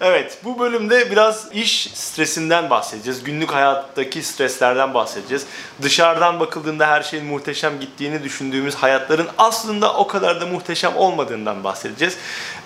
Evet, bu bölümde biraz iş stresinden bahsedeceğiz. Günlük hayattaki streslerden bahsedeceğiz. Dışarıdan bakıldığında her şeyin muhteşem gittiğini düşündüğümüz hayatların aslında o kadar da muhteşem olmadığından bahsedeceğiz.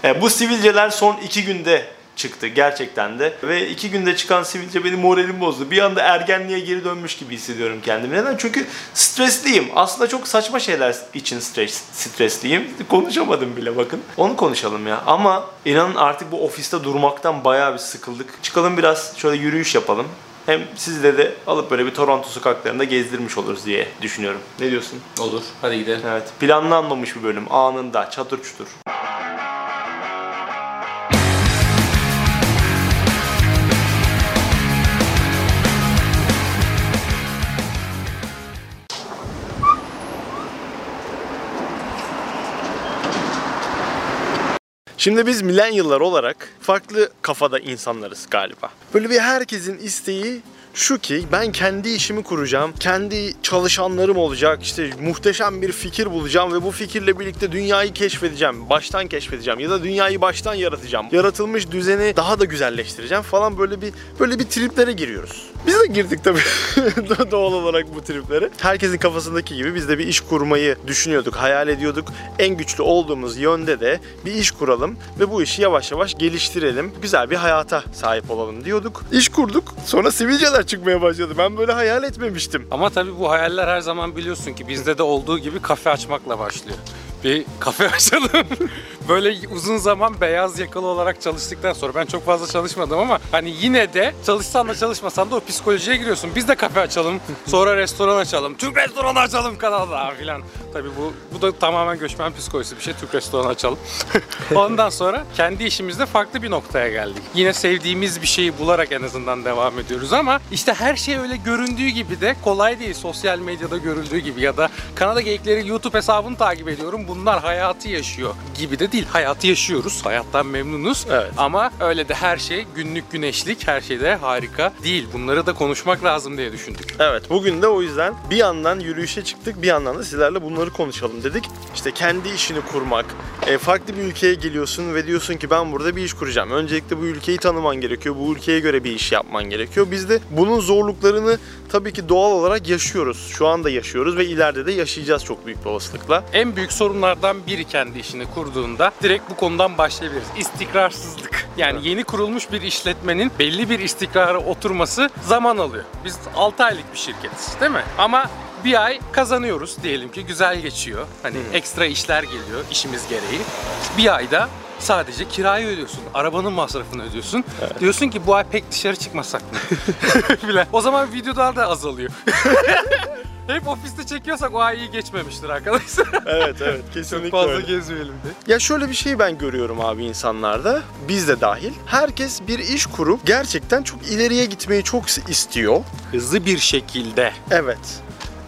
E, bu sivilceler son iki günde çıktı gerçekten de. Ve iki günde çıkan sivilce benim moralim bozdu. Bir anda ergenliğe geri dönmüş gibi hissediyorum kendimi. Neden? Çünkü stresliyim. Aslında çok saçma şeyler için stres, stresliyim. Konuşamadım bile bakın. Onu konuşalım ya. Ama inanın artık bu ofiste durmaktan bayağı bir sıkıldık. Çıkalım biraz şöyle yürüyüş yapalım. Hem sizle de alıp böyle bir Toronto sokaklarında gezdirmiş oluruz diye düşünüyorum. Ne diyorsun? Olur. Hadi gidelim. Evet. Planlanmamış bir bölüm. Anında. Çatır çutur. Şimdi biz milenyıllar olarak farklı kafada insanlarız galiba. Böyle bir herkesin isteği şu ki ben kendi işimi kuracağım, kendi çalışanlarım olacak, işte muhteşem bir fikir bulacağım ve bu fikirle birlikte dünyayı keşfedeceğim, baştan keşfedeceğim ya da dünyayı baştan yaratacağım. Yaratılmış düzeni daha da güzelleştireceğim falan böyle bir böyle bir triplere giriyoruz. Biz de girdik tabii doğal olarak bu triplere. Herkesin kafasındaki gibi biz de bir iş kurmayı düşünüyorduk, hayal ediyorduk. En güçlü olduğumuz yönde de bir iş kuralım ve bu işi yavaş yavaş geliştirelim. Güzel bir hayata sahip olalım diyorduk. İş kurduk. Sonra sivilceler çıkmaya başladı. Ben böyle hayal etmemiştim. Ama tabii bu hayaller her zaman biliyorsun ki bizde de olduğu gibi kafe açmakla başlıyor. Bir kafe açalım. Böyle uzun zaman beyaz yakalı olarak çalıştıktan sonra ben çok fazla çalışmadım ama hani yine de çalışsan da çalışmasan da o psikolojiye giriyorsun. Biz de kafe açalım, sonra restoran açalım, Türk restoranı açalım kanalda filan. Tabii bu bu da tamamen göçmen psikolojisi bir şey. Türk restoranı açalım. Ondan sonra kendi işimizde farklı bir noktaya geldik. Yine sevdiğimiz bir şeyi bularak en azından devam ediyoruz ama işte her şey öyle göründüğü gibi de kolay değil. Sosyal medyada görüldüğü gibi ya da Kanada Geyikleri YouTube hesabını takip ediyorum. Bunlar hayatı yaşıyor gibi de değil. Hayatı yaşıyoruz. Hayattan memnunuz. Evet. Ama öyle de her şey günlük güneşlik, her şey de harika değil. Bunları da konuşmak lazım diye düşündük. Evet bugün de o yüzden bir yandan yürüyüşe çıktık bir yandan da sizlerle bunları konuşalım dedik. İşte kendi işini kurmak, e, farklı bir ülkeye geliyorsun ve diyorsun ki ben burada bir iş kuracağım. Öncelikle bu ülkeyi tanıman gerekiyor, bu ülkeye göre bir iş yapman gerekiyor. Biz de bunun zorluklarını tabii ki doğal olarak yaşıyoruz. Şu anda yaşıyoruz ve ileride de yaşayacağız çok büyük bir olasılıkla. En büyük sorunlardan biri kendi işini kurduğunda direkt bu konudan başlayabiliriz. İstikrarsızlık. Yani yeni kurulmuş bir işletmenin belli bir istikrara oturması zaman alıyor. Biz 6 aylık bir şirketiz değil mi? Ama bir ay kazanıyoruz diyelim ki güzel geçiyor. Hani ekstra işler geliyor işimiz gereği. Bir ayda sadece kirayı ödüyorsun, arabanın masrafını ödüyorsun. Diyorsun ki bu ay pek dışarı çıkmasak mı? O zaman videolar da azalıyor. Hep ofiste çekiyorsak o ay iyi geçmemiştir arkadaşlar. Evet evet kesinlikle Çok fazla öyle. gezmeyelim de. Ya şöyle bir şey ben görüyorum abi insanlarda, biz de dahil. Herkes bir iş kurup gerçekten çok ileriye gitmeyi çok istiyor. Hızlı bir şekilde Evet.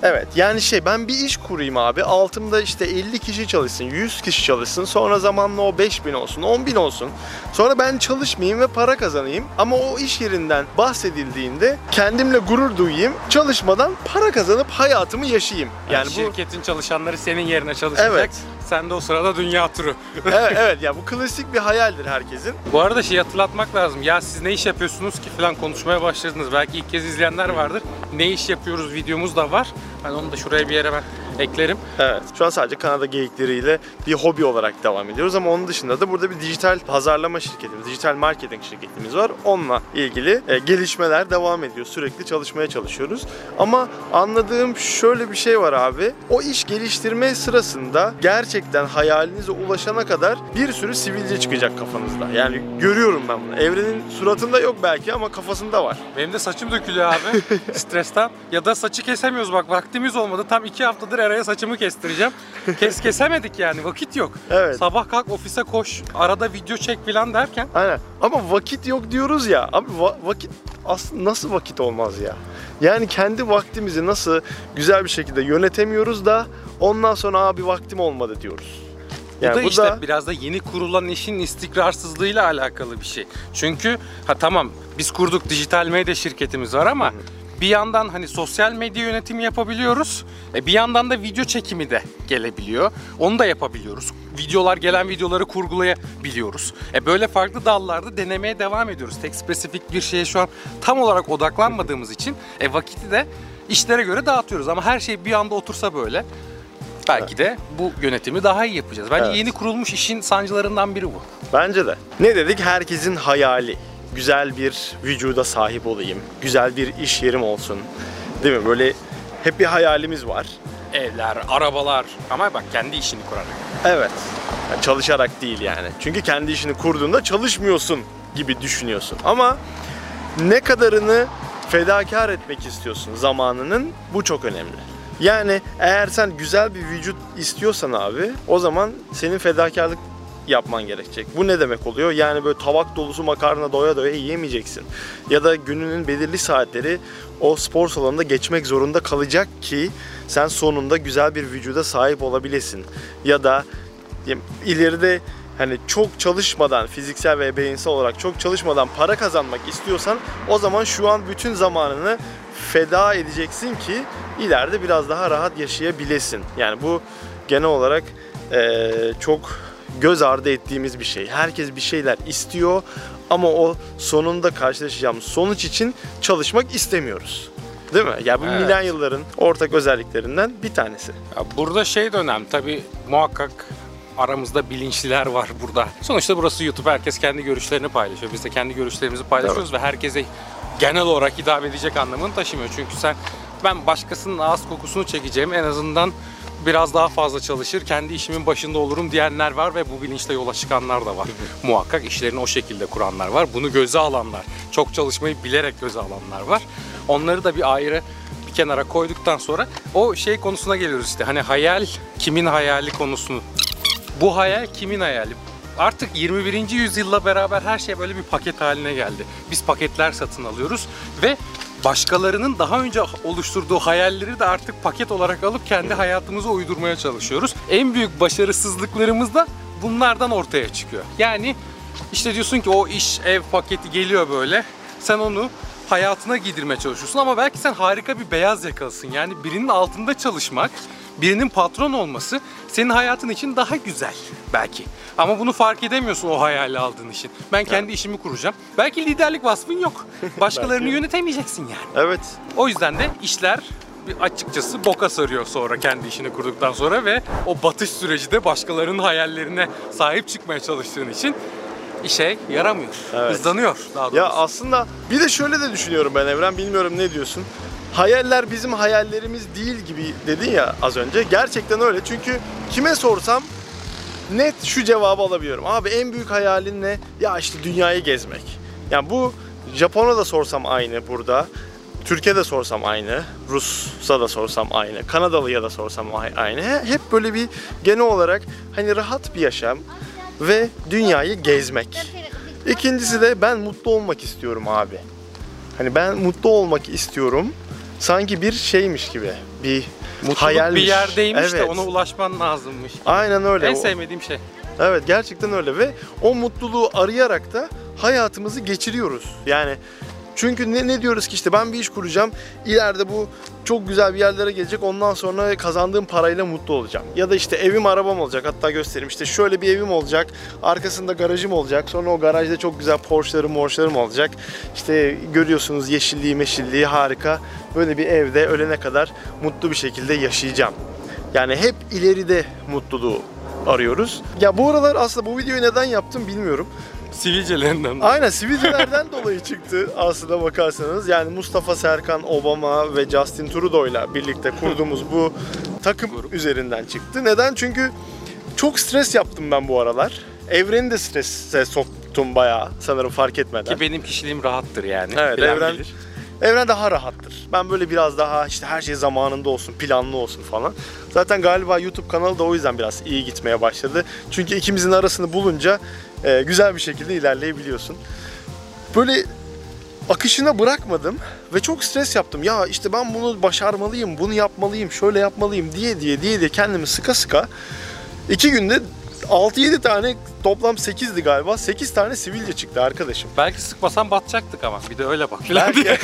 Evet yani şey ben bir iş kurayım abi altımda işte 50 kişi çalışsın 100 kişi çalışsın sonra zamanla o 5000 olsun 10 bin olsun sonra ben çalışmayayım ve para kazanayım ama o iş yerinden bahsedildiğinde kendimle gurur duyayım çalışmadan para kazanıp hayatımı yaşayayım yani yani bu şirketin çalışanları senin yerine çalışacak. Evet. Sen de o sırada dünya turu. evet, evet ya bu klasik bir hayaldir herkesin Bu arada şey hatırlatmak lazım. Ya siz ne iş yapıyorsunuz ki falan konuşmaya başladınız. Belki ilk kez izleyenler vardır. Ne iş yapıyoruz videomuz da var. Hani onu da şuraya bir yere ben eklerim. Evet. Şu an sadece Kanada geyikleriyle bir hobi olarak devam ediyoruz ama onun dışında da burada bir dijital pazarlama şirketimiz, dijital marketing şirketimiz var. Onunla ilgili e, gelişmeler devam ediyor. Sürekli çalışmaya çalışıyoruz. Ama anladığım şöyle bir şey var abi. O iş geliştirme sırasında gerçekten hayalinize ulaşana kadar bir sürü sivilce çıkacak kafanızda. Yani görüyorum ben bunu. Evrenin suratında yok belki ama kafasında var. Benim de saçım dökülüyor abi stresten. Ya da saçı kesemiyoruz bak vaktimiz olmadı. Tam iki haftadır araya saçımı kestireceğim. Kes kesemedik yani vakit yok. Evet. Sabah kalk ofise koş arada video çek falan derken Aynen. Ama vakit yok diyoruz ya. Abi va- vakit aslında nasıl vakit olmaz ya? Yani kendi vaktimizi nasıl güzel bir şekilde yönetemiyoruz da ondan sonra abi vaktim olmadı diyoruz. Bu da işte biraz da yeni kurulan işin istikrarsızlığıyla alakalı bir şey. Çünkü ha tamam biz kurduk dijital medya şirketimiz var ama bir yandan hani sosyal medya yönetimi yapabiliyoruz. E bir yandan da video çekimi de gelebiliyor. Onu da yapabiliyoruz. videolar gelen videoları kurgulayabiliyoruz. E böyle farklı dallarda denemeye devam ediyoruz. Tek spesifik bir şeye şu an tam olarak odaklanmadığımız için e vakiti de işlere göre dağıtıyoruz. Ama her şey bir anda otursa böyle belki de bu yönetimi daha iyi yapacağız. Bence Evet. yeni kurulmuş işin sancılarından biri bu. Bence de. Ne dedik? Herkesin hayali. Güzel bir vücuda sahip olayım. Güzel bir iş yerim olsun. Değil mi? Böyle hep bir hayalimiz var. Evler, arabalar ama bak kendi işini kurarak. Evet. Yani çalışarak değil yani. Çünkü kendi işini kurduğunda çalışmıyorsun gibi düşünüyorsun. Ama ne kadarını fedakar etmek istiyorsun zamanının bu çok önemli. Yani eğer sen güzel bir vücut istiyorsan abi o zaman senin fedakarlık yapman gerekecek. Bu ne demek oluyor? Yani böyle tabak dolusu makarna doya doya yiyemeyeceksin. Ya da gününün belirli saatleri o spor salonunda geçmek zorunda kalacak ki sen sonunda güzel bir vücuda sahip olabilesin. Ya da ileride hani çok çalışmadan fiziksel ve beyinsel olarak çok çalışmadan para kazanmak istiyorsan o zaman şu an bütün zamanını feda edeceksin ki ileride biraz daha rahat yaşayabilesin. Yani bu genel olarak eee, çok göz ardı ettiğimiz bir şey. Herkes bir şeyler istiyor ama o sonunda karşılaşacağımız sonuç için çalışmak istemiyoruz. Değil mi? Ya bu Evet. milenyılların ortak özelliklerinden bir tanesi. Ya burada şey de önemli tabii muhakkak aramızda bilinçliler var burada. Sonuçta burası YouTube herkes kendi görüşlerini paylaşıyor. Biz de kendi görüşlerimizi paylaşıyoruz ve herkese genel olarak hitap edecek anlamını taşımıyor. Çünkü sen ben başkasının ağız kokusunu çekeceğim en azından biraz daha fazla çalışır, kendi işimin başında olurum diyenler var ve bu bilinçle yola çıkanlar da var. Muhakkak işlerini o şekilde kuranlar var. Bunu göze alanlar, çok çalışmayı bilerek göze alanlar var. Onları da bir ayrı bir kenara koyduktan sonra o şey konusuna geliyoruz işte. Hani hayal kimin hayali konusunu. Bu hayal kimin hayali? Artık 21. yüzyılla beraber her şey böyle bir paket haline geldi. Biz paketler satın alıyoruz ve başkalarının daha önce oluşturduğu hayalleri de artık paket olarak alıp kendi hayatımıza uydurmaya çalışıyoruz. En büyük başarısızlıklarımız da bunlardan ortaya çıkıyor. Yani işte diyorsun ki o iş ev paketi geliyor böyle. Sen onu hayatına giydirmeye çalışıyorsun ama belki sen harika bir beyaz yakalısın. Yani birinin altında çalışmak, birinin patron olması senin hayatın için daha güzel belki. Ama bunu fark edemiyorsun o hayali aldığın için. Ben kendi işimi kuracağım. Belki liderlik vasfın yok. Başkalarını Belki. yönetemeyeceksin yani. Evet. O yüzden de işler bir açıkçası boka sarıyor sonra kendi işini kurduktan sonra ve o batış süreci de başkalarının hayallerine sahip çıkmaya çalıştığın için işe yaramıyor. Evet. Hızlanıyor daha doğrusu. Ya aslında bir de şöyle de düşünüyorum ben Evren bilmiyorum ne diyorsun. Hayaller bizim hayallerimiz değil gibi dedin ya az önce. Gerçekten öyle çünkü kime sorsam net şu cevabı alabiliyorum. Abi en büyük hayalin ne? Ya işte dünyayı gezmek. Yani bu Japon'a da sorsam aynı burada. Türkiye'de sorsam aynı, Rus'a da sorsam aynı, Kanadalı'ya da sorsam aynı. He- Hep böyle bir genel olarak hani rahat bir yaşam ve dünyayı gezmek. İkincisi de ben mutlu olmak istiyorum abi. Hani ben mutlu olmak istiyorum. Sanki bir şeymiş gibi. Bir Mutluluk hayalmiş. bir yerdeymiş de Evet. ona ulaşman lazımmış. Aynen öyle. En sevmediğim şey. Evet gerçekten öyle ve o mutluluğu arayarak da hayatımızı geçiriyoruz. Yani çünkü ne, ne diyoruz ki işte ben bir iş kuracağım. ileride bu çok güzel bir yerlere gelecek. Ondan sonra kazandığım parayla mutlu olacağım. Ya da işte evim arabam olacak. Hatta göstereyim. işte şöyle bir evim olacak. Arkasında garajım olacak. Sonra o garajda çok güzel Porsche'larım, Morsche'larım olacak. İşte görüyorsunuz yeşilliği, meşilliği harika. Böyle bir evde ölene kadar mutlu bir şekilde yaşayacağım. Yani hep ileride mutluluğu arıyoruz. Ya bu aralar aslında bu videoyu neden yaptım bilmiyorum. Sivilcelerinden. Aynen sivilcelerden dolayı çıktı aslında bakarsanız. Yani Mustafa Serkan Obama ve Justin Trudeau'yla birlikte kurduğumuz bu takım Grup. üzerinden çıktı. Neden? Çünkü çok stres yaptım ben bu aralar. Evreni de strese soktum bayağı sanırım fark etmeden. Ki benim kişiliğim rahattır yani. Evet, Bilen evren- bilir. Evren daha rahattır. Ben böyle biraz daha işte her şey zamanında olsun, planlı olsun falan. Zaten galiba YouTube kanalı da o yüzden biraz iyi gitmeye başladı. Çünkü ikimizin arasını bulunca e, güzel bir şekilde ilerleyebiliyorsun. Böyle akışına bırakmadım ve çok stres yaptım. Ya işte ben bunu başarmalıyım, bunu yapmalıyım, şöyle yapmalıyım diye diye diye diye kendimi sıka sıka iki günde 6-7 tane toplam 8'di galiba. 8 tane sivilce çıktı arkadaşım. Belki sıkmasan batacaktık ama. Bir de öyle bak Belki.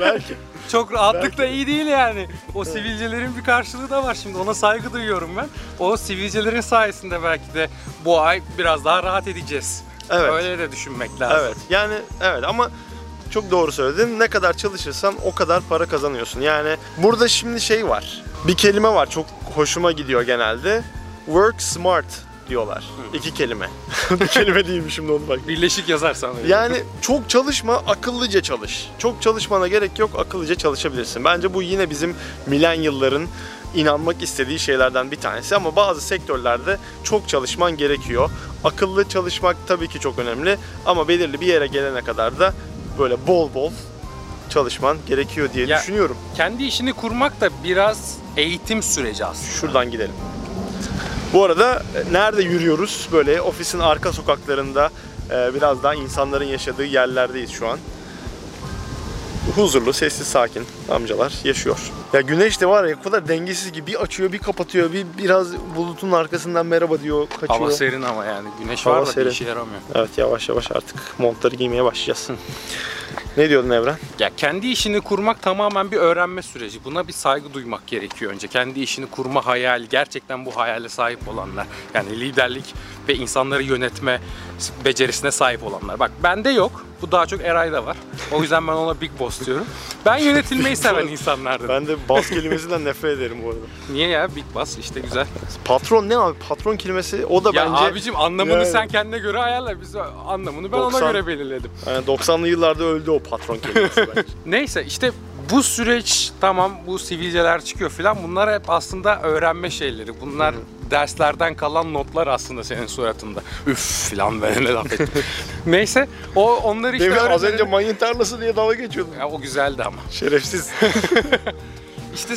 Belki. Çok rahatlık da iyi değil yani. O sivilcelerin bir karşılığı da var şimdi. Ona saygı duyuyorum ben. O sivilcelerin sayesinde belki de bu ay biraz daha rahat edeceğiz. Evet. Öyle de düşünmek lazım. Evet. Yani evet ama çok doğru söyledin. Ne kadar çalışırsan o kadar para kazanıyorsun. Yani burada şimdi şey var. Bir kelime var çok hoşuma gidiyor genelde. Work smart diyorlar. İki kelime. bir kelime değilmiş şimdi onu bak. Birleşik yazarsan öyle. Yani çok çalışma, akıllıca çalış. Çok çalışmana gerek yok, akıllıca çalışabilirsin. Bence bu yine bizim milenyılların inanmak istediği şeylerden bir tanesi ama bazı sektörlerde çok çalışman gerekiyor. Akıllı çalışmak tabii ki çok önemli ama belirli bir yere gelene kadar da böyle bol bol çalışman gerekiyor diye Ya- düşünüyorum. Kendi işini kurmak da biraz eğitim süreci aslında. Şuradan gidelim. Bu arada e, nerede yürüyoruz? Böyle ofisin arka sokaklarında e, biraz daha insanların yaşadığı yerlerdeyiz şu an. Huzurlu, sessiz, sakin amcalar yaşıyor. Ya güneş de var ya o kadar dengesiz ki bir açıyor bir kapatıyor bir biraz bulutun arkasından merhaba diyor kaçıyor. Hava serin ama yani. Güneş Hava var da serin. bir işe yaramıyor. Evet yavaş yavaş artık montları giymeye başlayacağız. Ne diyordun Evren? Ya kendi işini kurmak tamamen bir öğrenme süreci. Buna bir saygı duymak gerekiyor önce. Kendi işini kurma hayali, gerçekten bu hayale sahip olanlar. Yani liderlik ve insanları yönetme becerisine sahip olanlar. Bak bende yok. Bu daha çok Eray'da var. O yüzden ben ona Big Boss diyorum. Ben yönetilmeyi seven insanlardım. Ben de bas kelimesinden nefret ederim bu arada. Niye ya Big Boss işte güzel. Patron ne abi? Patron kelimesi o da Ya bence abicim anlamını Yani- sen kendine göre ayarla. Biz anlamını ben 90 ona göre belirledim. Yani 90'lı yıllarda öldü o patron kelimesi bence. Neyse işte bu süreç tamam bu sivilceler çıkıyor filan bunlar hep aslında öğrenme şeyleri. Bunlar derslerden kalan notlar aslında senin suratında. Üf filan böyle ne laf ettim. Neyse o onları işte Demin az öğrenmeleri- önce mayın tarlası diye dalga geçiyordun. Ya, o güzeldi ama. Şerefsiz. İşte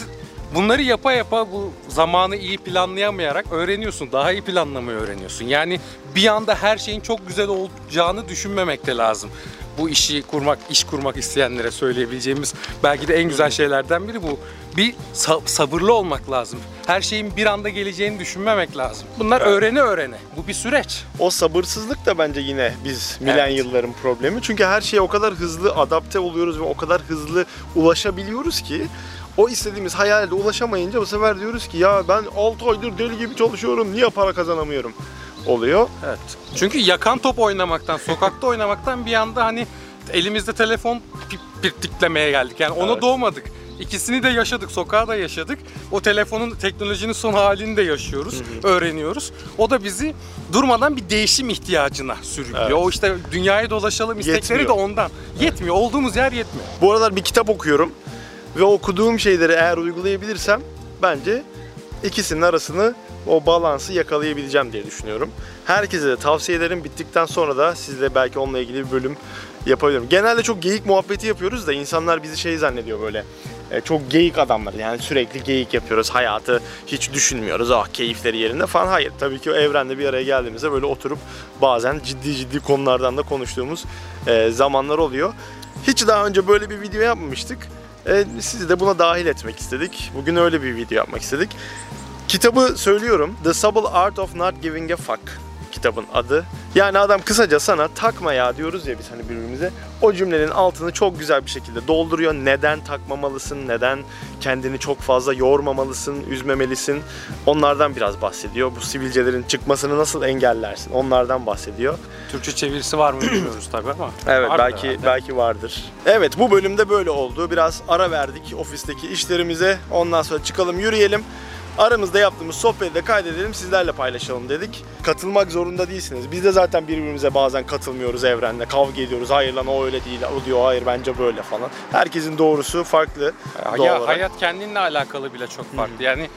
bunları yapa yapa bu zamanı iyi planlayamayarak öğreniyorsun. Daha iyi planlamayı öğreniyorsun. Yani bir anda her şeyin çok güzel olacağını düşünmemek de lazım. Bu işi kurmak, iş kurmak isteyenlere söyleyebileceğimiz belki de en güzel şeylerden biri bu. Bir sa- sabırlı olmak lazım. Her şeyin bir anda geleceğini düşünmemek lazım. Bunlar öğrene öğrene. Bu bir süreç. o sabırsızlık da bence yine biz milenyılların problemi. Çünkü her şeye o kadar hızlı adapte oluyoruz ve o kadar hızlı ulaşabiliyoruz ki o istediğimiz hayalde ulaşamayınca bu sefer diyoruz ki ya ben 6 aydır deli gibi çalışıyorum niye para kazanamıyorum oluyor. Evet. Çünkü yakan top oynamaktan, sokakta oynamaktan bir anda hani elimizde telefon pi- pirtiklemeye geldik. Yani ona Evet. doğmadık. İkisini de yaşadık, sokağa da yaşadık. O telefonun, teknolojinin son halini de yaşıyoruz, öğreniyoruz. O da bizi durmadan bir değişim ihtiyacına sürüklüyor. Evet. O işte dünyaya dolaşalım istekleri Yetmiyor. de ondan. Yetmiyor, olduğumuz yer yetmiyor. Bu aralar bir kitap okuyorum ve okuduğum şeyleri eğer uygulayabilirsem bence ikisinin arasını o balansı yakalayabileceğim diye düşünüyorum. Herkese de tavsiye ederim. Bittikten sonra da sizle belki onunla ilgili bir bölüm yapabilirim. Genelde çok geyik muhabbeti yapıyoruz da insanlar bizi şey zannediyor böyle. e, Çok geyik adamlar yani sürekli geyik yapıyoruz. Hayatı hiç düşünmüyoruz. Ah keyifleri yerinde falan. Hayır tabii ki o evrende bir araya geldiğimizde böyle oturup bazen ciddi ciddi konulardan da konuştuğumuz e, zamanlar oluyor. Hiç daha önce böyle bir video yapmamıştık. E, sizi de buna dahil etmek istedik. Bugün öyle bir video yapmak istedik. Kitabı söylüyorum. The Subtle Art of Not Giving a Fuck kitabın adı. Yani adam kısaca sana takma ya diyoruz ya biz hani birbirimize. O cümlenin altını çok güzel bir şekilde dolduruyor. Neden takmamalısın, neden kendini çok fazla yormamalısın, üzmemelisin. Onlardan biraz bahsediyor. Bu sivilcelerin çıkmasını nasıl engellersin onlardan bahsediyor. Türkçe çevirisi var mı bilmiyoruz tabii ama. Evet vardır belki herhalde. belki vardır. Evet bu bölümde böyle oldu. Biraz ara verdik ofisteki işlerimize. Ondan sonra çıkalım yürüyelim. Aramızda yaptığımız sohbeti de kaydedelim sizlerle paylaşalım dedik. Katılmak zorunda değilsiniz. Biz de zaten birbirimize bazen katılmıyoruz evrende. Kavga ediyoruz. Hayır lan o öyle değil. O diyor hayır bence böyle falan. Herkesin doğrusu farklı. Ya doğal olarak. hayat kendinle alakalı bile çok farklı. Yani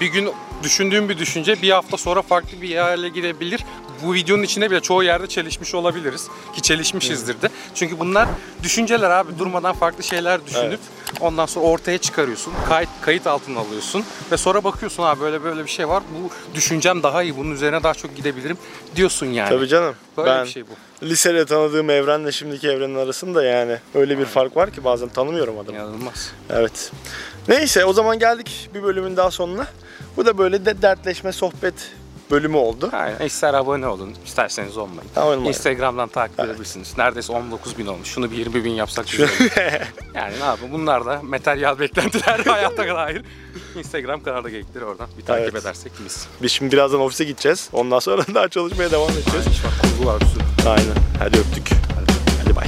bir gün düşündüğüm bir düşünce bir hafta sonra farklı bir yerle gidebilir. Bu videonun içinde bile çoğu yerde çelişmiş olabiliriz. Ki çelişmişizdir de. Çünkü bunlar düşünceler abi. Durmadan farklı şeyler düşünüp Evet. ondan sonra ortaya çıkarıyorsun. Kayıt, kayıt altına alıyorsun. Ve sonra bakıyorsun abi böyle böyle bir şey var. Bu düşüncem daha iyi. Bunun üzerine daha çok gidebilirim diyorsun yani. Tabii canım. Böyle ben bir şey bu. lisede tanıdığım evrenle şimdiki evrenin arasında yani öyle bir fark var ki bazen tanımıyorum adamı. İnanılmaz. Evet. Neyse o zaman geldik bir bölümün daha sonuna. Bu da böyle de dertleşme, sohbet bölümü oldu. Aynen. İster abone olun, isterseniz olmayın. Olmayın. Instagram'dan takip edebilirsiniz. Neredeyse 19 bin olmuş. Şunu bir 20 bin yapsak güzel olur. Yani ne yapalım? Bunlar da materyal beklentiler hayata dair. Instagram kanalı geyikleri oradan bir takip Evet. edersek mis. Biz şimdi birazdan ofise gideceğiz. Ondan sonra daha çalışmaya devam edeceğiz. Bir sürü. Aynen. Hadi öptük. Hadi bay.